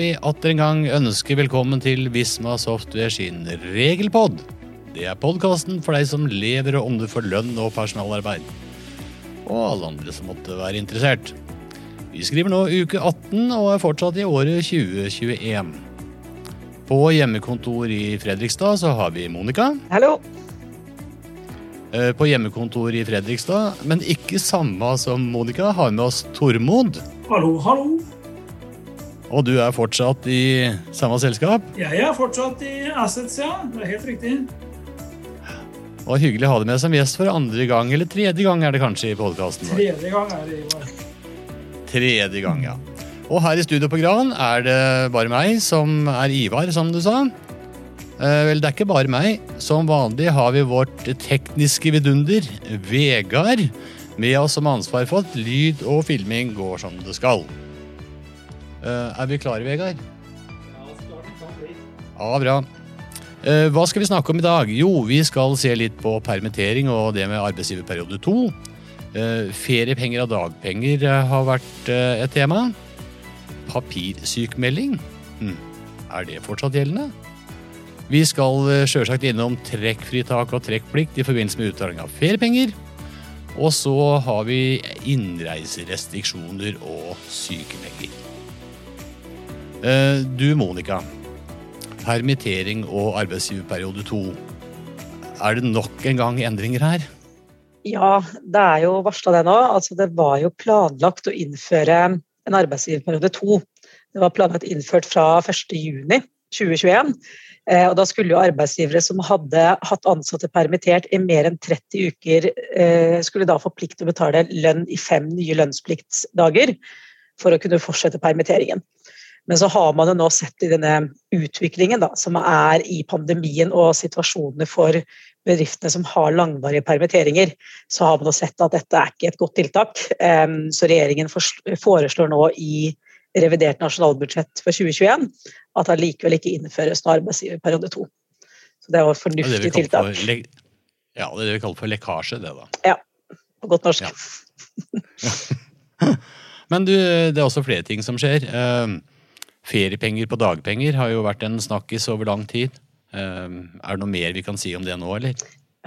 vi atter en gang ønske velkommen til Visma Software sin regelpod. Det er podkasten for deg som lever og ånder for lønn og personalarbeid. Og alle andre som måtte være interessert. Vi skriver nå uke 18 og er fortsatt i året 2021. På hjemmekontor i Fredrikstad så har vi Monica. Hallo. Eh, På hjemmekontor i Fredrikstad, men ikke samme som Monica, har med oss Tormod. Hallo, hallo. Og du er fortsatt i samme selskap. Jeg er fortsatt i Assets, ja. Det er helt riktig. Og hyggelig å ha deg med som gjest for andre gang, eller tredje gang er det kanskje i podkasten vår. Tredje gang er det, Ivar. Tredje gang, ja. Og her i studio på Gran er det bare meg som er Ivar, som du sa. Eh, vel, det er ikke bare meg. Som vanlig har vi vårt tekniske vidunder, Vegard, med oss som ansvar for at lyd og filming går som det skal. Eh, er vi klare, Vegard? Ja, bra. Eh, Hva skal vi snakke om i dag? Jo, vi skal se litt på permittering og det med arbeidsgiverperiode to. Eh, Feriepenger og dagpenger har vært et tema. Papirsykmelding. Hm. Er det fortsatt gjeldende? Vi skal sjølsagt innom trekkfritak og trekkplikt i forbindelse med utbetaling av feriepenger. Og så har vi innreiserestriksjoner og sykepenger. Eh, Du, Monica. Permittering og arbeidsgiverperiode to. Er det nok en gang endringer her? Ja, det er jo varsla det nå. Altså, det var jo planlagt å innføre en arbeidsgiverperiode to. Det var planlagt innført fra 1.6.2021. Eh, og da skulle jo arbeidsgivere som hadde hatt ansatte permittert i mer enn 30 uker, eh, skulle da få plikt til å betale lønn i fem nye lønnspliktsdager for å kunne fortsette permitteringen. Men så har man jo nå sett i denne utviklingen da, som er i pandemien og situasjonene for bedriftene som har langvarige permitteringer, så har man jo sett at dette er ikke et godt tiltak. Så regjeringen foreslår nå i revidert nasjonalbudsjett for 2021 at det likevel ikke innføres noe arbeidsgiverperiode to. Så det var et Det er det et fornuftig kaller tiltak, for, ja, det er det vi kaller for lekkasje, det da. Ja. på godt norsk. Ja. Men du, det er også flere ting som skjer. Eh, feriepenger på dagpenger har jo vært en snakkis over lang tid. Eh, er det noe mer vi kan si om det nå, eller?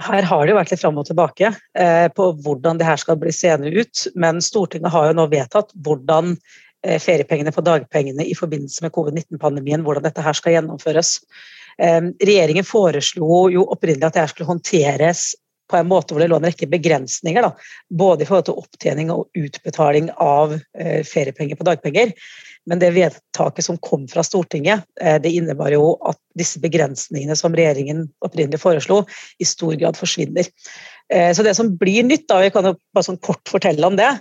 Her har det jo vært litt fram og tilbake eh, på hvordan det her skal bli seende ut, men Stortinget har jo nå vedtatt hvordan eh, feriepengene på dagpengene i forbindelse med covid-19-pandemien, hvordan dette her skal gjennomføres. Eh, regjeringen foreslo jo opprinnelig at det her skulle håndteres på en måte hvor det lå en rekke begrensninger, da, både i forhold til opptjening og utbetaling av eh, feriepenger på dagpenger. Men det vedtaket som kom fra Stortinget, eh, det innebar jo at disse begrensningene som regjeringen opprinnelig foreslo, i stor grad forsvinner. Eh, Så det som blir nytt, da, jeg kan jo bare sånn kort fortelle om det,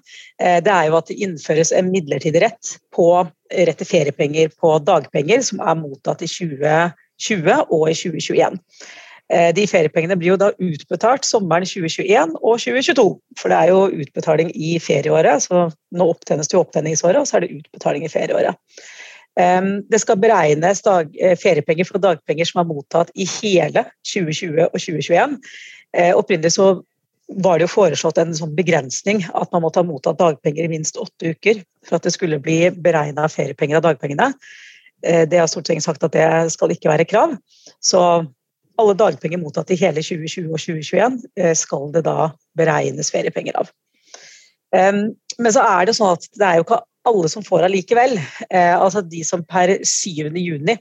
det er jo at det innføres en midlertidig rett på rett til feriepenger på dagpenger, som er mottatt i 2020 og i 2021. Eh, De feriepengene blir jo da utbetalt sommeren 2021 og 2022, for det er jo utbetaling i ferieåret, så nå opptjenes det jo opptjeningsåret, og så er det utbetaling i ferieåret. Det skal beregnes eh, feriepenger for dagpenger som er mottatt i hele 2020 og 2021. Eh, Opprinnelig så var det jo foreslått en sånn begrensning at man måtte ha mottatt dagpenger i minst åtte uker for at det skulle bli beregna feriepenger av dagpengene. Det har Stortinget sagt at det skal ikke være krav. Så alle dagpenger mottatt i hele 2020 og 2021 eh, skal det da beregnes feriepenger av. Men så er det sånn at det er jo ikke alle som får allikevel. Eh, Altså de som per 7. juni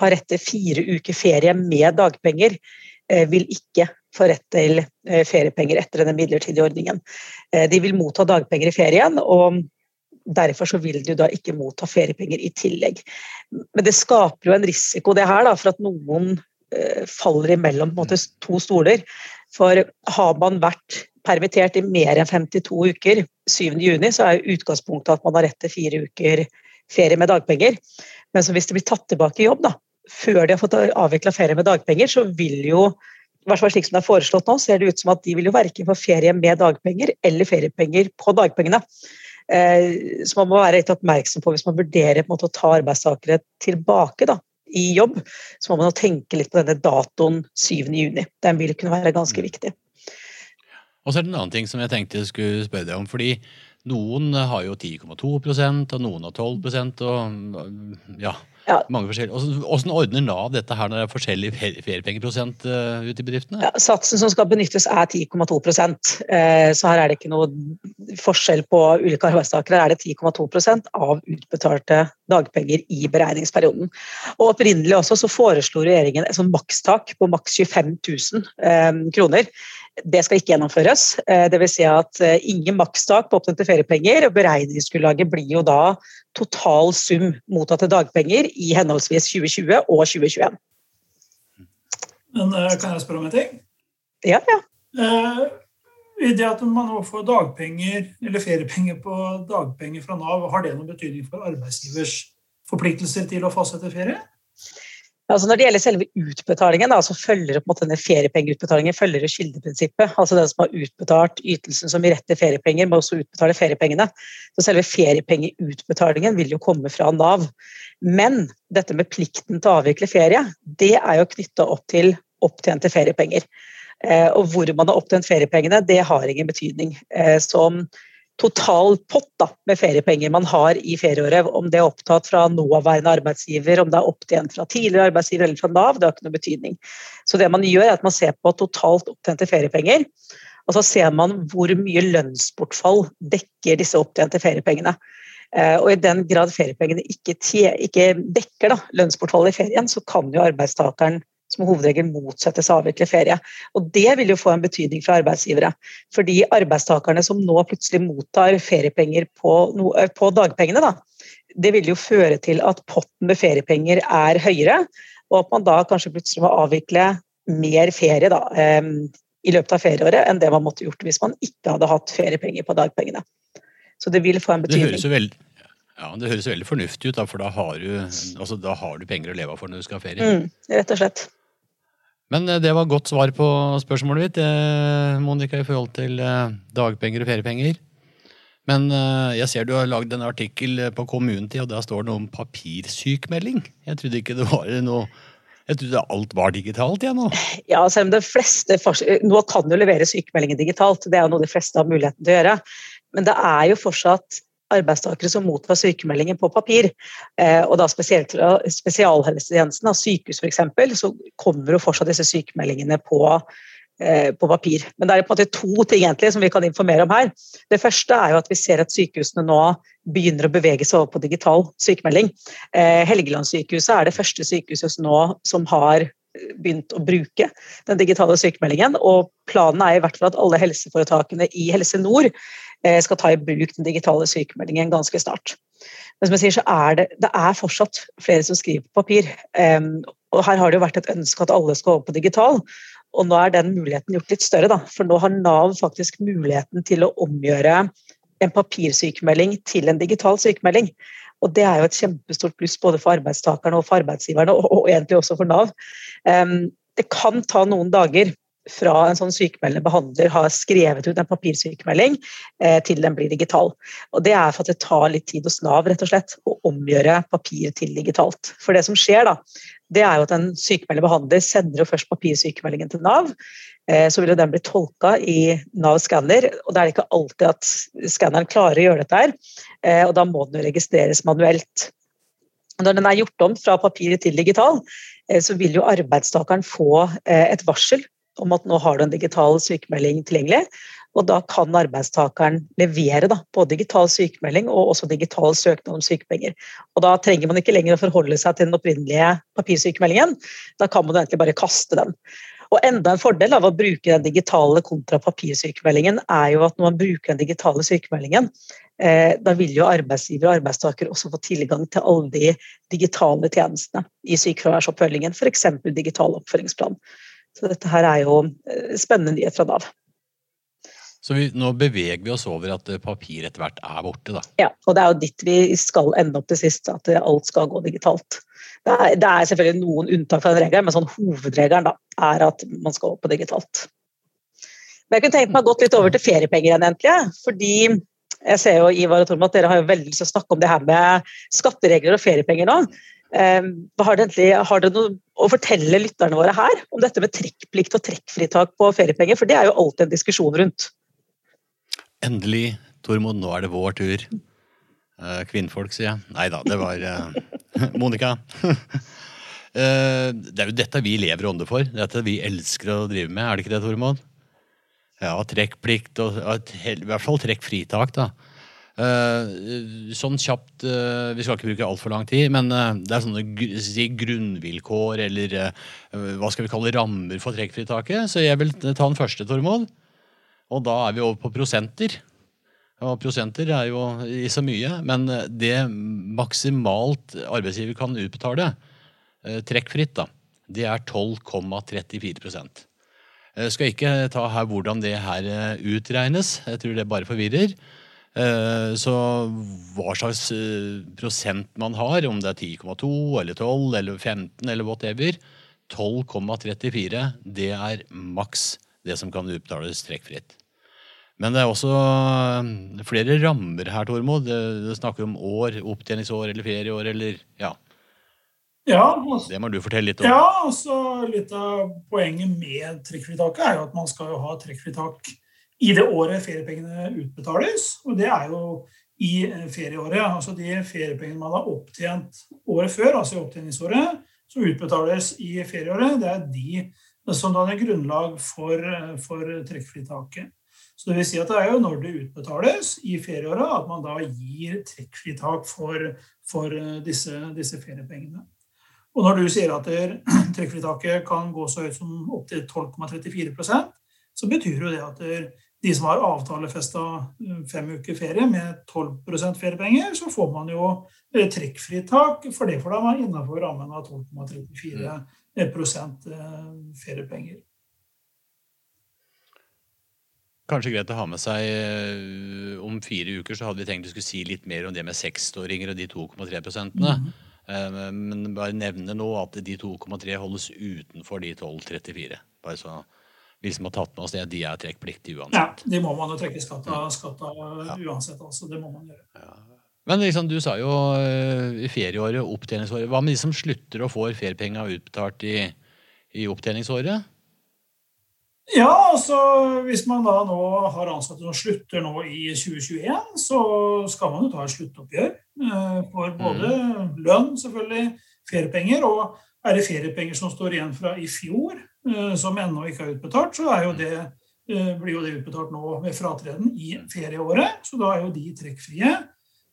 har rett til fire uker ferie med dagpenger, eh, vil ikke få rett til feriepenger etter denne midlertidige ordningen. De vil motta dagpenger i ferien, og derfor så vil de da ikke motta feriepenger i tillegg. Men det skaper jo en risiko det her da, for at noen faller imellom måte, to stoler. For har man vært permittert i mer enn 52 uker 7. juni, så er utgangspunktet at man har rett til fire uker ferie med dagpenger. Men så hvis det blir tatt tilbake i jobb da, før de har fått avvikla ferie med dagpenger, så vil jo i hvert fall slik som det er foreslått nå, ser det ut som at de vil jo verken få ferie med dagpenger eller feriepenger på dagpengene. Eh, Så man må være litt oppmerksom på hvis man vurderer på en måte å ta arbeidstakere tilbake da, i jobb, så må man tenke litt på denne datoen 7. juni. Den vil kunne være ganske viktig. Og så er det en annen ting som jeg tenkte jeg skulle spørre deg om. fordi Noen har jo 10,2 og noen har 12% og ja, Ja. mange forskjellige. Hvordan- Hvordan ordner Nav dette her når det er forskjellig fer- feriepengeprosent eh, ute i bedriftene? Ja, satsen som skal benyttes er 10,2 eh, så her er det ikke noe forskjell på ulike arbeidstakere. Her er det 10,2% av utbetalte dagpenger i beregningsperioden. Og Opprinnelig også så foreslo regjeringen et sånn makstak på maks 25 000 eh, kroner. Det skal ikke gjennomføres. Dvs. det vil si at eh, ingen makstak på opptjente feriepenger. og Beregningsgrunnlaget blir jo da total sum mottatte dagpenger i henholdsvis 2020 og 2021. Men eh, kan jeg spørre om en ting? Ja, ja. Eh, I det at man nå får dagpenger eller feriepenger på dagpenger fra Nav, har det noen betydning for arbeidsgivers forpliktelser til å fastsette ferie? Altså når det gjelder selve utbetalingen, da, så følger det på denne feriepengeutbetalingen følger det. Altså Den som har utbetalt ytelsen som gir rett til feriepenger, må også utbetale feriepengene. Så selve feriepengeutbetalingen vil jo komme fra Nav. Men dette med plikten til å avvikle ferie, det er jo knytta opp til opptjente feriepenger. Eh, og hvor man har opptjent feriepengene, det har ingen betydning. Eh, som total pott da, med feriepenger man har i ferieåret, om det er opptatt fra nåværende arbeidsgiver, om det er opptjent fra tidligere arbeidsgiver eller fra Nav, det har ikke noe betydning. Så det man gjør er at man ser på totalt opptjente feriepenger, og så ser man hvor mye lønnsbortfall dekker disse opptjente feriepengene. Eh, Og i den grad feriepengene ikke, ikke dekker da, lønnsbortfallet i ferien, så kan jo arbeidstakeren som hovedregel motsettes å avvikle ferie. Og det vil jo få en betydning for arbeidsgivere. Fordi arbeidstakerne som nå plutselig mottar feriepenger på, eh, på dagpengene, da, det vil jo føre til at potten med feriepenger er høyere, og at man da kanskje plutselig må avvikle mer ferie da, eh, i løpet av ferieåret enn det man måtte gjort hvis man ikke hadde hatt feriepenger på dagpengene. Så det vil få en Det betydning. høres jo veldig, ja, det høres veldig fornuftig ut, da, for da har, du, altså, da har du penger å leve av for når du skal ha ferie. Mm, rett og slett. Men eh, det var godt svar på spørsmålet ditt, eh, Monica, i forhold til eh, dagpenger og feriepenger. Men jeg ser du har lagd en artikkel på Community, og der står det noe om papirsykmelding. Jeg trodde ikke det var noe Jeg trodde alt var digitalt, igjen nå. Ja, selv om de fleste Nå kan du levere sykemeldingen digitalt, det er jo noe de fleste har muligheten til å gjøre. Men det er jo fortsatt arbeidstakere som mottar sykemeldinger på papir. Eh, og da spesielt spesialhelsetjenesten, sykehus f.eks., så kommer jo fortsatt disse sykemeldingene på, eh, på papir. Men det er på en måte to ting egentlig som vi kan informere om her. Det første er jo at vi ser at sykehusene nå begynner å bevege seg over på digital sykemelding. Eh, Helgelandssykehuset er det første sykehuset nå som har begynt å bruke den digitale sykemeldingen. Og planen er i hvert fall at alle helseforetakene i Helse Nord eh, skal ta i bruk den digitale sykemeldingen ganske snart. Men som jeg sier, så er det, det er fortsatt flere som skriver på papir. Og her har det jo vært et ønske at alle skal over på digital. Og nå er den muligheten gjort litt større, da. For nå har Nav faktisk muligheten til å omgjøre en papirsykemelding til en digital sykemelding. Og det er jo et kjempestort pluss både for arbeidstakerne og for arbeidsgiverne, og, og egentlig også for Nav. Um, det kan ta noen dager fra en sånn sykemeldende behandler har skrevet ut en papirsykemelding eh, til den blir digital. Og Det er for at det tar litt tid hos Nav rett og slett, å omgjøre papir til digitalt. For det som skjer da, det er jo at en sykemeldende behandler sender jo først papirsykemeldingen til Nav. Eh, så vil jo den bli tolka i Nav skanner, og det er ikke alltid at skanneren klarer å gjøre dette her. Eh, og da må den jo registreres manuelt. Når den er gjort om fra papir til digital, eh, så vil jo arbeidstakeren få eh, et varsel om at nå har du en digital sykemelding tilgjengelig. Og da kan arbeidstakeren levere da, både digital sykemelding og også digital søknad om sykepenger. Og da trenger man ikke lenger å forholde seg til den opprinnelige papirsykemeldingen. Da kan man egentlig bare kaste den. Og enda en fordel av å bruke den digitale kontra papirsykemeldingen er jo at når man bruker den digitale sykemeldingen, eh, da vil jo arbeidsgiver og arbeidstaker også få tilgang til alle de digitale tjenestene i sykefraværsoppfølgingen, f.eks. digital oppfølgingsplan. Så dette her er jo eh, spennende nyhet fra Nav. Så vi, nå beveger vi oss over at eh, papir etter hvert er borte, da. Ja, og det er jo dit vi skal ende opp til sist, at alt skal gå digitalt. Det er, det er selvfølgelig noen unntak fra den regelen, men sånn hovedregelen da, er at man skal opp på digitalt. Men jeg kunne tenkt meg å gått litt over til feriepenger igjen, egentlig. Fordi jeg ser jo Ivar og Torm at dere har jo veldig lyst til å snakke om det her med skatteregler og feriepenger nå. Eh, Har dere, noe å fortelle lytterne våre her om dette med trekkplikt og trekkfritak på feriepenger? For det er jo alltid en diskusjon rundt. Endelig Tormod, nå er det vår tur. Eh, kvinnfolk, sier jeg. Nei da, det var eh, Monica. Eh, det er jo dette vi lever ånde for. Dette vi elsker å drive med. Er det ikke det, Tormod? Ja, trekkplikt og i hvert fall trekkfritak, da. Uh, sånn kjapt uh, Vi skal ikke bruke altfor lang tid, men uh, det er sånne si, grunnvilkår eller hva skal vi kalle rammer for trekkfritaket. Så jeg vil ta den første, Tormod. Og da er vi over på prosenter. Og prosenter er jo i så mye, men det maksimalt arbeidsgiver kan utbetale, trekkfritt, da, det er 12,34 Jeg skal ikke ta her hvordan det her utregnes. Jeg tror det bare forvirrer. Så hva slags prosent man har, om det er 10,2 eller 12 eller 15 eller whatever, 12,34 det er maks det som kan utbetales trekkfritt. Men det er også flere rammer her, Tormod. Du snakker om år, opptjeningsår eller ferieår eller ja. Ja, altså, det må du fortelle litt om. Ja, altså Litt av poenget med trekkfritaket er jo at man skal jo ha trekkfritak i det året feriepengene utbetales. Og det er jo i eh, ferieåret. Altså de feriepengene man har opptjent året før, altså i opptjeningsåret, som utbetales i ferieåret, det er de som danner grunnlag for, eh, for trekkfritaket. Så det vil si at det er jo når det utbetales i ferieåret at man da gir trekkfritak for, for eh, disse, disse feriepengene. Og når du sier at trekkfritaket kan gå så høyt som opptil 12,34% så betyr jo det at de som har avtalefesta eh, fem uker ferie med 12% feriepenger, så får man jo eh, trekkfritak for det, for da var innafor rammen av 12,34 eh, feriepenger. Kanskje greit å ha med seg Om fire uker så hadde vi tenkt du skulle si litt mer om det med seksåringer og de 2,3 prosentene. Mm. -hmm. men bare nevne nå at de 2,3 holdes utenfor de 12,34. Bare så vi som har tatt med oss det, de er trekkpliktige uansett. Ja, de må man jo trekke skatt av, skatt av ja. uansett. altså. Det må man gjøre. Ja. Men liksom, du sa jo uh, i ferieåret, opptjeningsåret. Hva med de som slutter og får feriepenger utbetalt i, i opptjeningsåret? Ja, altså hvis man da nå har ansatte som slutter nå i 2021, så skal man jo ta et sluttoppgjør eh, for både mm. lønn, selvfølgelig, feriepenger. Og er det feriepenger som står igjen fra i fjor, eh, som ennå ikke er utbetalt, så er jo det, eh, blir jo det utbetalt nå ved fratreden i ferieåret. Så da er jo de trekkfrie.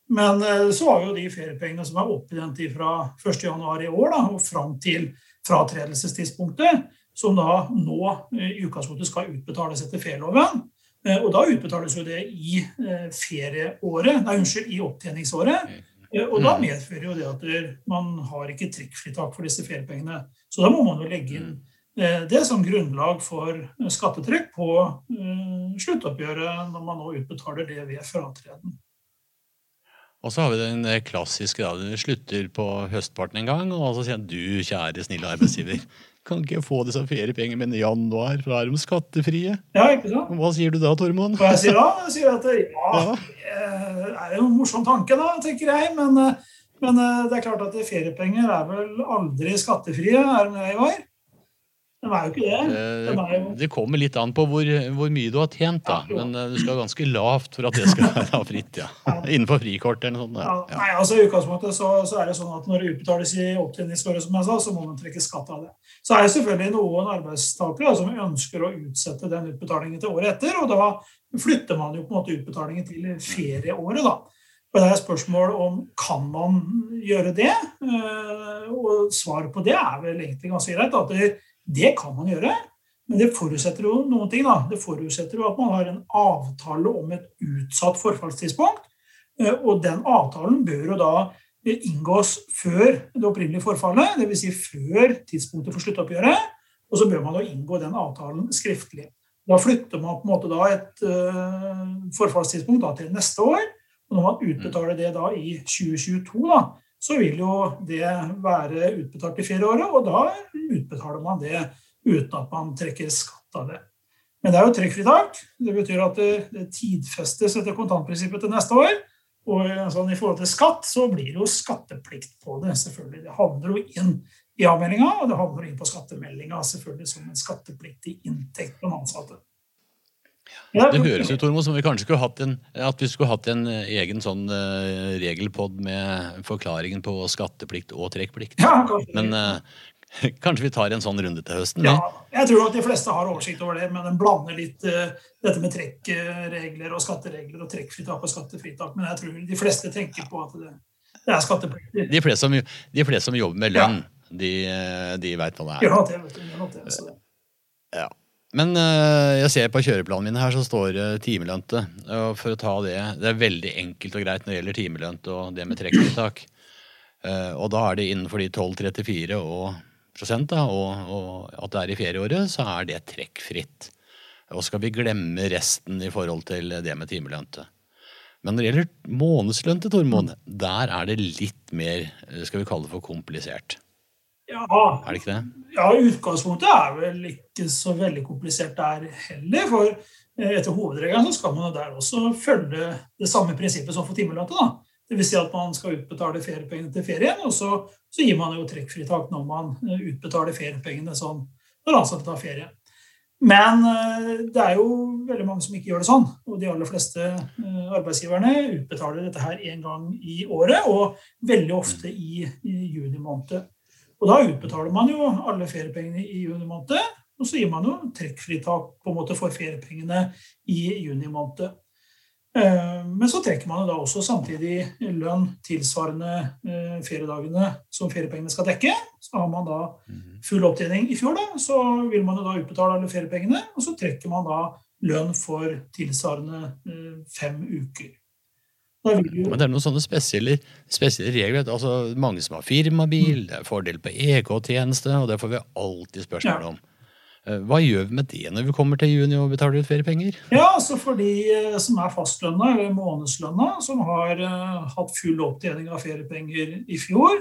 Men så har jo de feriepengene som er opptjent fra 1.1 i år da, og fram til fratredelsestidspunktet, som da nå eh, i utgangspunktet skal utbetales etter ferieloven. Eh, og da utbetales jo det i eh, ferieåret, nei, unnskyld, i opptjeningsåret. Og da mm. medfører jo det at man har ikke trekkfritak for disse feriepengene. Så da må man jo legge inn det som grunnlag for skattetrekk på sluttoppgjøret når man nå utbetaler det ved fratreden. Og så har vi den klassiske da, du slutter på høstparten en gang, og så sier du, kjære snille arbeidsgiver, kan ikke få disse feriepengene mine i januar, for da er de skattefrie? Ja, ikke sant? Hva sier du da, Tormod? Hva jeg sier da? Jeg sier at ja, det er jo en morsom tanke, da, tenker jeg. Men, men det er klart at feriepenger er vel aldri skattefrie, er det jeg var? De er jo ikke det. De jo... Det kommer litt an på hvor, hvor mye du har tjent, da. Men uh, du skal ganske lavt for at det skal være fritt. ja. Innenfor frikort eller noe sånt. Ja. Ja. Nei, altså I utgangspunktet så, så, er det sånn at når det utbetales i opptjeningsåret, som jeg sa, så må man trekke skatt av det. Så er det selvfølgelig noen arbeidstakere som ønsker å utsette den utbetalingen til året etter. Og da flytter man jo på en måte utbetalingen til ferieåret, da. Og det er spørsmål om kan man gjøre det. Eh, og svaret på det er vel egentlig ganske greit. at det det kan man gjøre, men det forutsetter jo noen ting. da. Det forutsetter jo at man har en avtale om et utsatt forfallstidspunkt. Eh, og den avtalen bør jo da inngås før det opprinnelige forfallet, dvs. Si før tidspunktet for sluttoppgjøret. Og så bør man da inngå den avtalen skriftlig. Da flytter man på en måte da et uh, forfallstidspunkt da til neste år. Og når man utbetaler det da i 2022, da, så vil jo det være utbetalt i ferieåret, og da utbetaler man det uten at man trekker skatt av det. Men det er jo trekkfritak. Det betyr at det tidfestes etter kontantprinsippet til neste år. Og sånn, i forhold til skatt så blir det jo skatteplikt på det. selvfølgelig. Det havner jo inn i avmeldinga, og det havner inn på skattemeldinga selvfølgelig som en skattepliktig inntekt på den ansatte. Ja, det høres ut Tormo, som vi kanskje skulle hatt en, at vi skulle hatt en eh, egen sånn uh, regelpod med forklaringen på skatteplikt og trekkplikt. Ja, Men uh, kanskje vi tar en sånn runde til høsten? Ja, jeg tror at de fleste har oversikt over det, men den blander litt uh, dette med trekkregler og skatteregler og trekkfritak og skattefritak. Men jeg tror de fleste tenker på at det, det er skatteplikt. De fleste som, de fleste som jobber med lønn, ja. de, de veit hva det er. Ja, det vet du. Det, det, ja. Men uh, jeg ser på kjøreplanen min her, så står det timelønte. Og for å ta det Det er veldig enkelt og greit når det gjelder timelønt og det med trekkfritak. Uh, og da er det innenfor de 12,34 og prosent, da, og, og, at det er i ferieåret, så er det trekkfritt. Og skal vi glemme resten i forhold til det med timelønte. Men når det gjelder månedslønn til Tormod, der er det litt mer, skal vi kalle det for komplisert. Ja, er det ikke det? Ja, utgangspunktet er vel ikke så veldig komplisert der heller. For eh, etter hovedregelen så skal man der også følge det samme prinsippet som for timelønnet. Dvs. Si at man skal utbetale feriepengene til ferien, og så, så, gir man jo trekkfritak når man eh, utbetaler feriepengene sånn, når ansatte tar ferie. Men eh, det er jo veldig mange som ikke gjør det sånn. Og de aller fleste arbeidsgiverne utbetaler dette her én gang i året, og veldig ofte i, i juni måned. Og da utbetaler man jo alle feriepengene i juni måned, og så gir man jo trekkfritak på en måte for feriepengene i juni måned. Eh, men så trekker man jo da også samtidig lønn tilsvarende eh, feriedagene som feriepengene skal dekke. Så har man da mhm. full opptjening i fjor, da, så vil man jo da utbetale alle feriepengene. Og så trekker man da lønn for tilsvarende eh, fem uker. Men det er noen sånne spesielle, spesielle regler. altså Mange som har firmabil, det er fordel på EK-tjeneste, og det får vi alltid spørsmål om. Eh, hva gjør vi med det når vi kommer til juni og betaler ut feriepenger? Ja, altså For de eh, som er fastlønna eller månedslønna, som har uh, hatt full opptjening av feriepenger i fjor,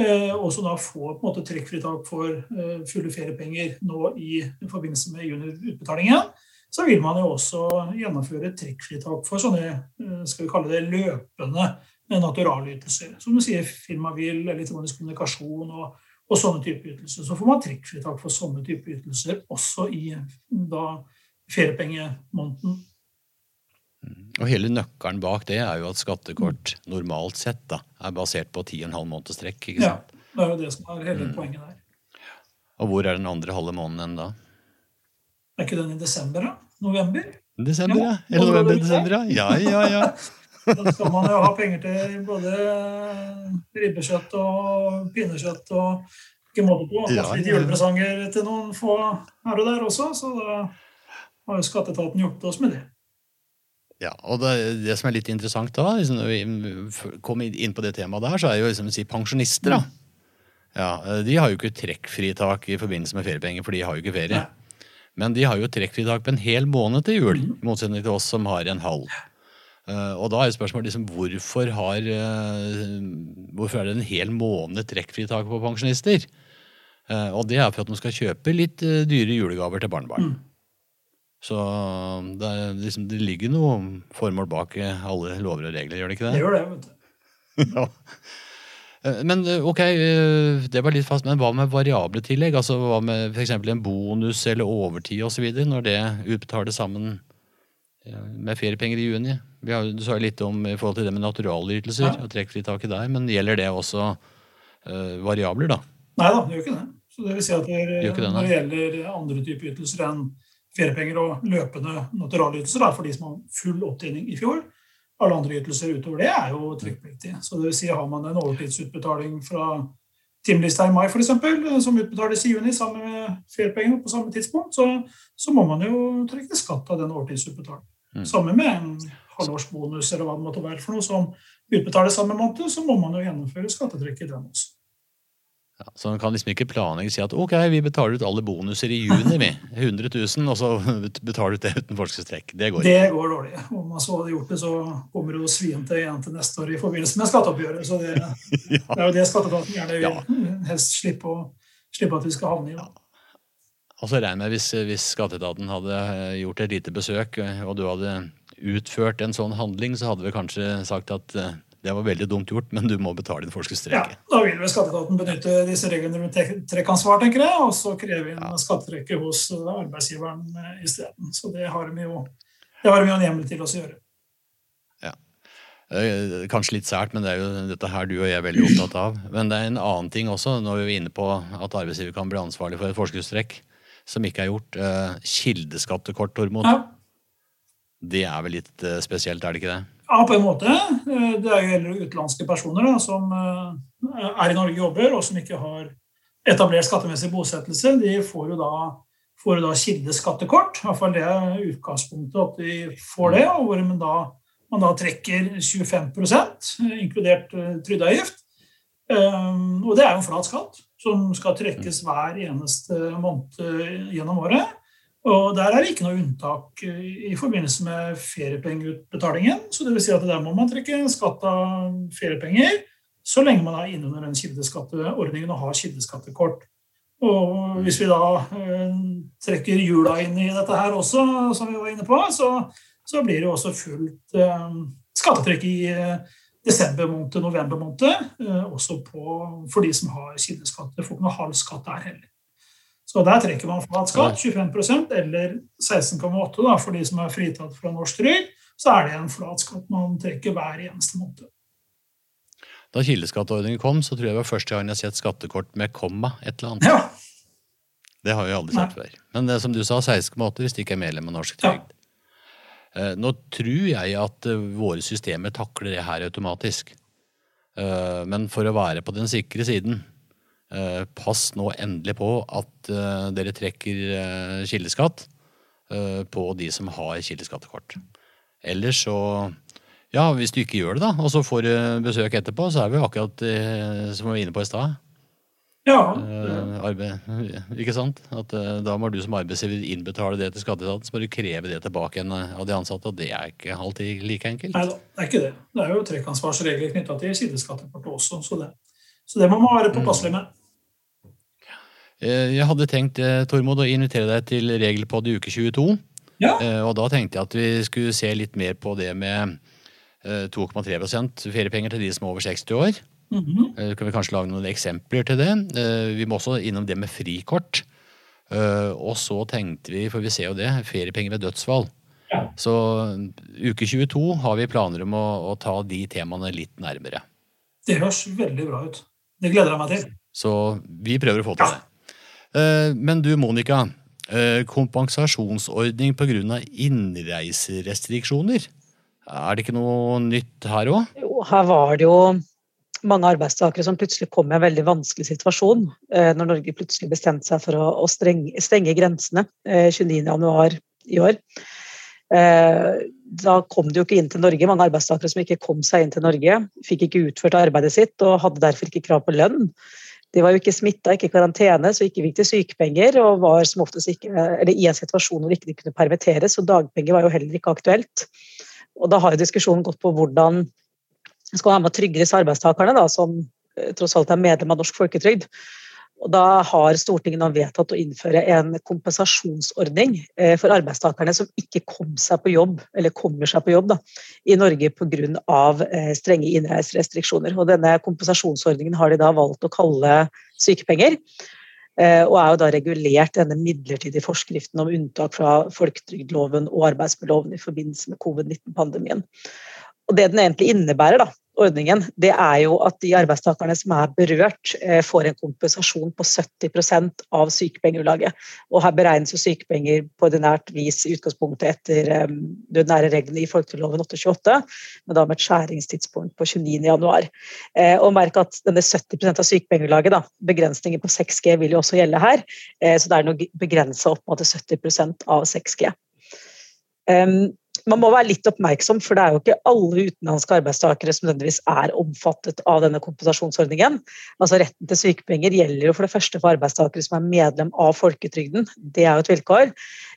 uh, og som da får på en måte trekkfritak for uh, fulle feriepenger nå i, i forbindelse med juniutbetalingen, så vil man jo også gjennomføre trekkfritak for sånne eh, skal vi kalle det løpende naturalytelser. Som du sier, firmabil, elektronisk kommunikasjon og, og sånne type ytelser. Så får man trekkfritak for sånne type ytelser også i da feriepengemåneden. Og hele nøkkelen bak det er jo at skattekort normalt sett da, er basert på 10,5 måneders trekk. ikke sant? Ja, det er jo det som er hele mm. poenget der. Og hvor er den andre halve måneden da? Er ikke den i desember, da? November? Desember, ja. Eller november-desember, ja. Ja, ja, ja. Da skal man jo ha penger til både ribbekjøtt og pinnekjøtt og ikke måte på. Ja, ja. Litt julepresanger til noen få her og der også, så da har jo skatteetaten hjulpet oss med det. Ja, og det, det, som er litt interessant da, liksom, når vi kommer inn på det temaet der, så er jo liksom si pensjonister, da. Ja, De har jo ikke trekkfritak i forbindelse med feriepenger, for de har jo ikke ferie. Nei. Men de har jo trekkfritak på en hel måned til jul, i motsetning til oss som har en halv. Uh, og da er spørsmålet liksom, hvorfor, har, uh, hvorfor er det en hel måned trekkfritak på pensjonister? Uh, og det er for at de skal kjøpe litt dyre julegaver til barnebarn. Mm. Så det, er, liksom, det, ligger noe formål bak alle lover og regler, gjør det ikke det? Det gjør det, vet du. ja. Eh, men eh, ok, eh, det var litt fast, men hva med variable tillegg? Altså Hva med f.eks. en bonus eller overtid osv. når det utbetales sammen med feriepenger i juni? Vi har, du sa jo litt om i forhold til det med naturalytelser ja. og trekkfritaket der, men gjelder det også uh, variabler, da? Nei da, det gjør ikke det. Så det vil si at det, det, Når det gjelder andre typer ytelser enn feriepenger og løpende naturalytelser, da, for de som har full opptjening i fjor, alle andre ytelser utover det er jo trykkpliktig. Så det vil si, har man en overtidsutbetaling fra timelista i mai f.eks., som utbetales i juni sammen med feriepengene på samme tidspunkt, så, så, må man jo trekke skatt av den overtidsutbetalingen. Mm. Sammen med en halvårsbonus eller hva det måtte være for noe som utbetales samme måned, så må man jo gjennomføre skattetrekk i den også. Ja, så man kan liksom ikke planlegge si at ok, vi betaler ut alle bonuser i juni, vi. 100 000, og så betaler du ut det uten forskningstrekk. Det går ikke. Det går dårlig. Om man så hadde gjort det, så kommer det jo svient igjen til neste år i forbindelse med skatteoppgjøret. Så det, ja. det er jo det skatteetaten gjerne vil helst slippe, å, slippe, at vi skal havne i. Ja. Og så regner jeg hvis, hvis skatteetaten hadde gjort et lite besøk, og du hadde utført en sånn handling, så hadde vi kanskje sagt at det var veldig dumt gjort, men du må betale inn forskuddstrekket. Ja, da vil vel skatteetaten benytte disse reglene rundt trekkansvar, tenker jeg, og så kreve inn ja. skattetrekket hos arbeidsgiveren isteden. Så det har vi jo Det har vi jo en hjemmel til å gjøre. Ja. Kanskje litt sært, men det er jo dette her du og jeg er veldig opptatt av. Men det er en annen ting også, når vi er inne på at arbeidsgiver kan bli ansvarlig for et forskuddstrekk som ikke er gjort. Kildeskattekort, Tormod. Ja. Det er vel litt spesielt, er det ikke det? Ja, på en måte. Det er jo heller utenlandske personer da, som er i Norge og jobber, og som ikke har etablert skattemessig bosettelse. De får jo da får da kildeskattekort. I hvert fall det er utgangspunktet at de får det. og hvor man da, man da trekker 25 inkludert trygdeavgift. Og det er jo en flat skatt som skal trekkes hver eneste måned gjennom året. Og der er det ikke noe unntak i forbindelse med feriepengeutbetalingen. Så det vil si at der må man trekke skatt av feriepenger så lenge man er innunder den kildeskatteordningen og har kildeskattekort. Og hvis vi da eh, trekker jula inn i dette her også, som vi var inne på, så, så blir det også fullt eh, skattetrekk i eh, desember måned, november måned. Eh, også på, for de som har kildeskatt. Får ikke noe halv skatt der heller. Så der trekker man flat skatt, 25% eller 16,8 for de som er fritatt fra norsk trygd. Så er det en flat skatt man trekker hver eneste måned. Da kildeskatteordningen kom, så tror jeg det var første gang jeg har sett skattekort med komma et eller annet. Ja. Det har vi aldri sett før. Men det, som du sa, 16,8 hvis de ikke er medlem av Norsk Trygd. Ja. Eh, nå tror jeg at eh, våre systemer takler det her automatisk. Eh, men for å være på den sikre siden, pass nå endelig på at dere trekker kildeskatt på de som har kildeskattekort. Ellers så ja, hvis du ikke gjør det, da, og så får du besøk etterpå, så er vi akkurat eh, som vi var inne på i stad. Ja. Eh, ikke sant? At eh, Da må du som arbeidsgiver innbetale det til skatteetaten, så må du kreve det tilbake av de ansatte, og det er ikke alltid like enkelt. Nei da, det er ikke det. Det er jo trekkansvarsregler knytta til kildeskattekortet også, så det, så det må man være påpasselig med. Eh, jeg hadde tenkt eh, Tormod, å invitere deg til Regelpod i uke 22. Ja. Og da tenkte jeg at vi skulle se litt mer på det med 2,3% feriepenger til de som er over 60 år. Mm -hmm. kan vi kanskje lage noen eksempler til det. Eh, vi må også innom det med frikort. Eh, og så tenkte vi, for vi ser jo det, feriepenger ved dødsfall. Ja. Så uke 22 har vi planer om å, å, ta de temaene litt nærmere. Det høres veldig bra ut. Det gleder jeg meg til. Så vi prøver å få til ja. det. Men du, Monica. Kompensasjonsordning pga. innreiserestriksjoner. Er det ikke noe nytt her òg? Jo, her var det jo mange arbeidstakere som plutselig kom i en veldig vanskelig situasjon eh, når Norge plutselig bestemte seg for å, stenge grensene eh, 29.1 i år. Eh, da kom de jo ikke inn til Norge. Mange arbeidstakere som ikke kom seg inn til Norge, fikk ikke utført arbeidet sitt og hadde derfor ikke krav på lønn. De var jo ikke smitta, ikke i karantene, så ikke fikk de sykepenger. Og var som oftest ikke, eller i en situasjon hvor de ikke kunne permitteres, så dagpenger var jo heller ikke aktuelt. Og da har jo diskusjonen gått på hvordan skal være med å trygge disse arbeidstakerne, da, som eh, tross alt er medlem av Norsk folketrygd. Og da har Stortinget nå vedtatt å innføre en kompensasjonsordning eh, for arbeidstakerne som ikke kom seg på jobb, eller kommer seg på jobb da, i Norge pga. Eh, strenge innreiserestriksjoner. Og denne kompensasjonsordningen har de da valgt å kalle sykepenger. Eh, og er jo da regulert denne midlertidige forskriften om unntak fra folketrygdloven og arbeidsmiljøloven i forbindelse med covid-19-pandemien. Og Det den egentlig innebærer, da, ordningen, det er jo at de arbeidstakerne som er berørt, eh, får en kompensasjon på 70% av sykepengeutlaget. Og her beregnes jo sykepenger på ordinært vis i utgangspunktet etter eh, de ordinære reglene i folketrygdloven 828, men da med et skjæringstidspunkt på 29.1. Eh, og merk at denne 70% av sykepengeutlaget, begrensningen på 6G vil jo også gjelde her, så det er noe begrensa opp mot 70% av 6G man må være litt oppmerksom, for det er jo ikke alle utenlandske arbeidstakere som nødvendigvis er omfattet av denne kompensasjonsordningen. Altså Retten til sykepenger gjelder jo for det første for arbeidstakere som er medlem av folketrygden. Det er jo et vilkår.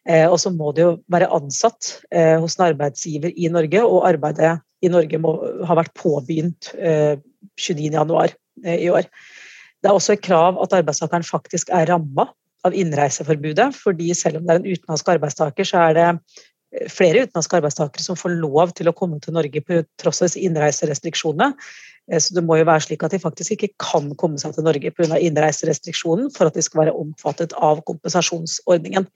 Eh, og så må det jo være ansatt eh, hos en arbeidsgiver i Norge, og arbeidet i Norge må ha vært påbegynt 29.1 eh, i år. Det er også et krav at arbeidstakeren faktisk er ramma av innreiseforbudet, fordi selv om det er en utenlandsk arbeidstaker, så er det flere utenlandske arbeidstakere som får lov til å komme til Norge på tross av innreiserestriksjonene. Eh, så det må jo være slik at de faktisk ikke kan komme seg til Norge pga. innreiserestriksjonen for at de skal være omfattet av kompensasjonsordningen.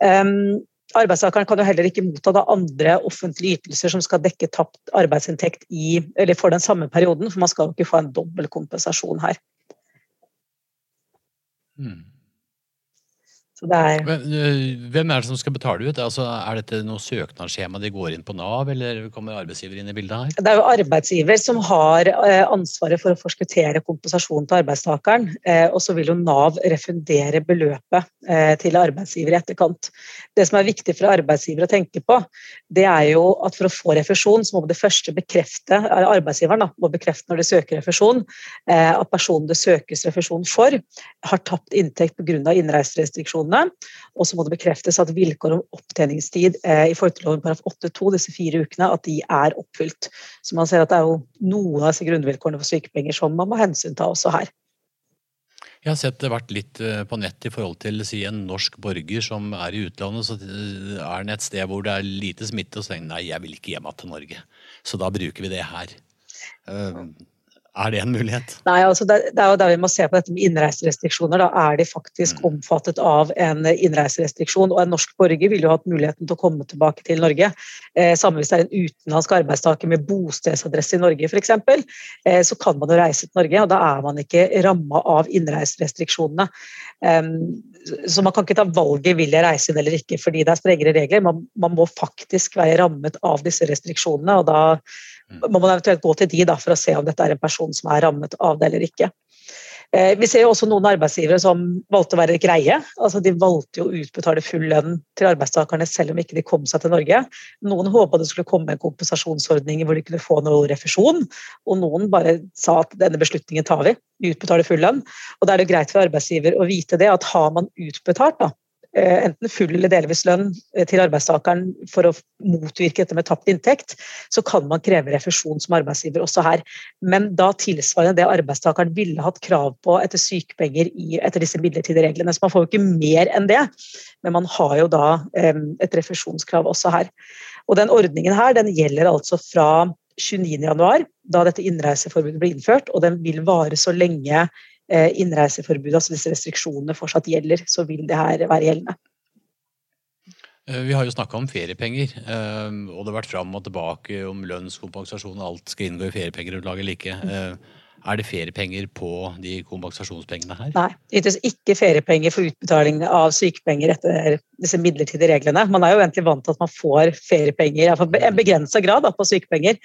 Um, arbeidstakeren kan jo heller ikke motta da andre offentlige ytelser som skal dekke tapt arbeidsinntekt i, for den samme perioden, for man skal jo ikke få en dobbel kompensasjon her. Mm. Er... Eh, hvem er det som skal betale ut? Altså, er dette noe søknadsskjema de går inn på Nav, eller kommer arbeidsgiver inn i bildet her? Det er jo arbeidsgiver som har eh, ansvaret for å forskuttere kompensasjon til arbeidstakeren. Eh, og så vil jo Nav refundere beløpet til arbeidsgiver i etterkant. Det som er viktig for arbeidsgiver å tenke på, det er jo at for å få refusjon, så må det første bekrefte, arbeidsgiveren da, må bekrefte når de søker refusjon, at personen det søkes refusjon for, har tapt inntekt pga. innreiserestriksjoner kronene. Og så må det bekreftes at vilkår om opptjeningstid eh, i folkeloven § 8-2, disse fire ukene, at de er oppfylt. Så man ser at det er jo noen av disse grunnvilkårene for sykepenger som man må hensynta også her. Jeg har sett det vært litt eh, på nett i forhold til si, en norsk borger som er i utlandet. Så er det et sted hvor det er lite smitte, og så tenker nei, jeg vil ikke hjem til Norge. Så da bruker vi det her. Er det en mulighet? Nei, altså det, det, er jo der vi må se på dette med innreiserestriksjoner. Da er de faktisk mm. omfattet av en innreiserestriksjon. Og en norsk borger ville jo hatt muligheten til å komme tilbake til Norge. Eh, samme hvis det er en utenlandsk arbeidstaker med bostedsadresse i Norge f.eks. Eh, så kan man jo reise til Norge, og da er man ikke ramma av innreiserestriksjonene. Eh, så man kan ikke ta valget vil jeg reise inn eller ikke fordi det er strengere regler. Man, man må faktisk være rammet av disse restriksjonene. og da må man eventuelt gå til de da, for å se om dette er en person som er rammet av det eller ikke. Eh, vi ser jo også noen arbeidsgivere som valgte å være greie. altså De valgte å utbetale full lønn til arbeidstakerne selv om ikke de kom seg til Norge. Noen håpa det skulle komme en kompensasjonsordning hvor de kunne få noe refusjon. Og noen bare sa at denne beslutningen tar vi, vi utbetaler full lønn. Og da er det greit for arbeidsgiver å vite det, at har man utbetalt da, enten full eller delvis lønn eh, til arbeidstakeren for å motvirke dette med tapt inntekt, så kan man kreve refusjon som arbeidsgiver også her. Men da tilsvarende det arbeidstakeren ville hatt krav på etter sykepenger i, etter disse midlertidige reglene. Så man får jo ikke mer enn det, men man har jo da et refusjonskrav også her. Og den ordningen her den gjelder altså fra 29.1, da dette innreiseforbudet ble innført, og den vil vare så lenge Eh, innreiseforbudet, altså disse restriksjonene, fortsatt gjelder, så vil det her være gjeldende. Eh, vi har jo snakka om feriepenger, eh, og det har vært fram og tilbake om lønnskompensasjon og alt skal inngå i feriepengerutlaget eller ikke. Er det feriepenger på de kompensasjonspengene her? Nei, det ytes ikke feriepenger for utbetaling av sykepenger etter disse midlertidige reglene. Man er jo egentlig vant til at man får feriepenger, i en begrensa grad da, på sykepenger.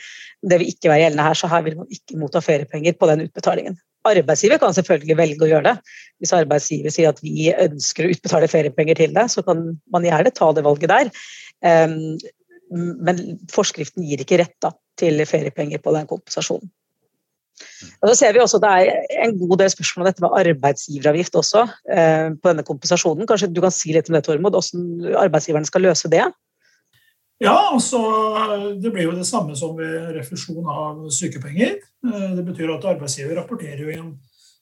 Det vil ikke være gjeldende her, så her vil man ikke motta feriepenger på den utbetalingen. Arbeidsgiver kan selvfølgelig velge å gjøre det. Hvis arbeidsgiver sier at vi ønsker å utbetale feriepenger til deg, så kan man gjerne ta det valget der. Ehm, men forskriften gir ikke rett til feriepenger på den kompensasjonen. Og så ser vi også Det er en god del spørsmål om dette med arbeidsgiveravgift også eh, på denne kompensasjonen. Kanskje du kan si litt om det, Tormod, hvordan arbeidsgiverne skal løse det? Ja, altså det blir jo det samme som ved refusjon av sykepenger. Eh, det betyr at arbeidsgiver rapporterer inn,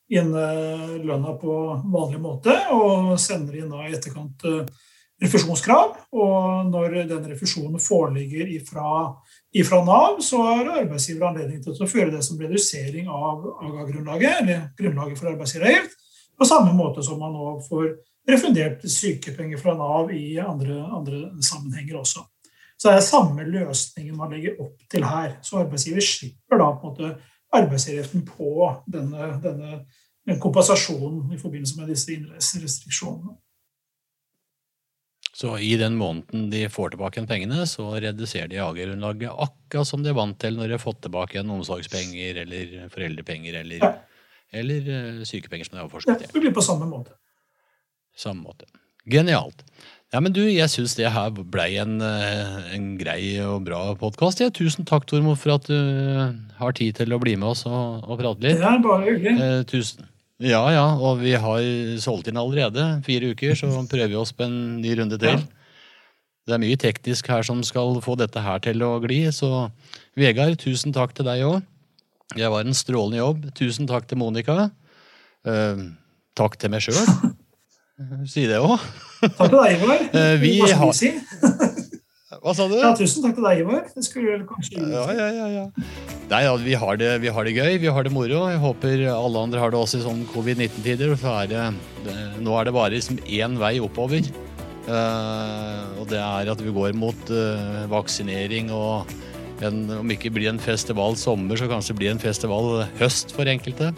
inn eh, lønna på vanlig måte og sender inn i etterkant refusjonskrav. Og når den refusjonen foreligger ifra, ifra Nav, så har arbeidsgiver anledning til å føre det som redusering av AGA-grunnlaget, eller grunnlaget for arbeidsgiveravgift, på samme måte som man nå får refundert sykepenger fra Nav i andre, andre sammenhenger også. Så det er samme løsningen man legger opp til her. Så arbeidsgiver slipper da på en måte arbeidsgiverretten på denne, denne kompensasjonen i forbindelse med disse innreiserestriksjonene. Så i den måneden de får tilbake pengene, så reduserer de AG-grunnlaget akkurat som de er vant til når de har fått tilbake igjen omsorgspenger eller foreldrepenger eller, ja. eller eh, sykepenger som de har forskuttert. Ja, det blir på samme måte. Samme måte. Genialt. Ja, men du, Jeg syns det her blei en, eh, en, grei og bra podkast. Ja, tusen takk, Tormod, for at du eh, har tid til å bli med oss og, og prate litt. Det er bare hyggelig. Eh, tusen. Ja, ja, og vi har solgt inn allerede. Fire uker, så prøver vi oss på en ny runde til. Ja. Det er mye teknisk her som skal få dette her til å gli, så Vegard, tusen takk til deg òg. Det var en strålende jobb. Tusen takk til Monica. Eh, takk til meg sjøl. Si det òg. Takk til deg, Ivar. Eh, vi har... Si. Hva sa du? Ja, tusen takk til deg, Ivar. Det skulle vel kanskje ja, ja, ja, ja. Nei, ja, vi, har det, vi har det gøy, vi har det moro. Jeg håper alle andre har det også i sånn covid-19-tider. Nå er det bare liksom én vei oppover. Uh, Og det er at vi går mot uh, vaksinering og en, om ikke blir en festival sommer, så kanskje blir en festival høst for enkelte.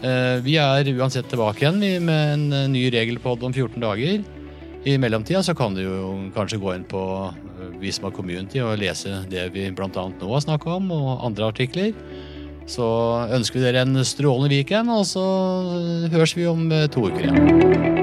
Uh, vi er uansett tilbake igjen med en uh, ny regelpod om 14 dager. I mellomtida så kan du jo kanskje gå inn på Visma Community og lese det vi bl.a. nå har snakka om, og andre artikler. Så ønsker vi dere en strålende weekend, og så høres vi om to uker igjen.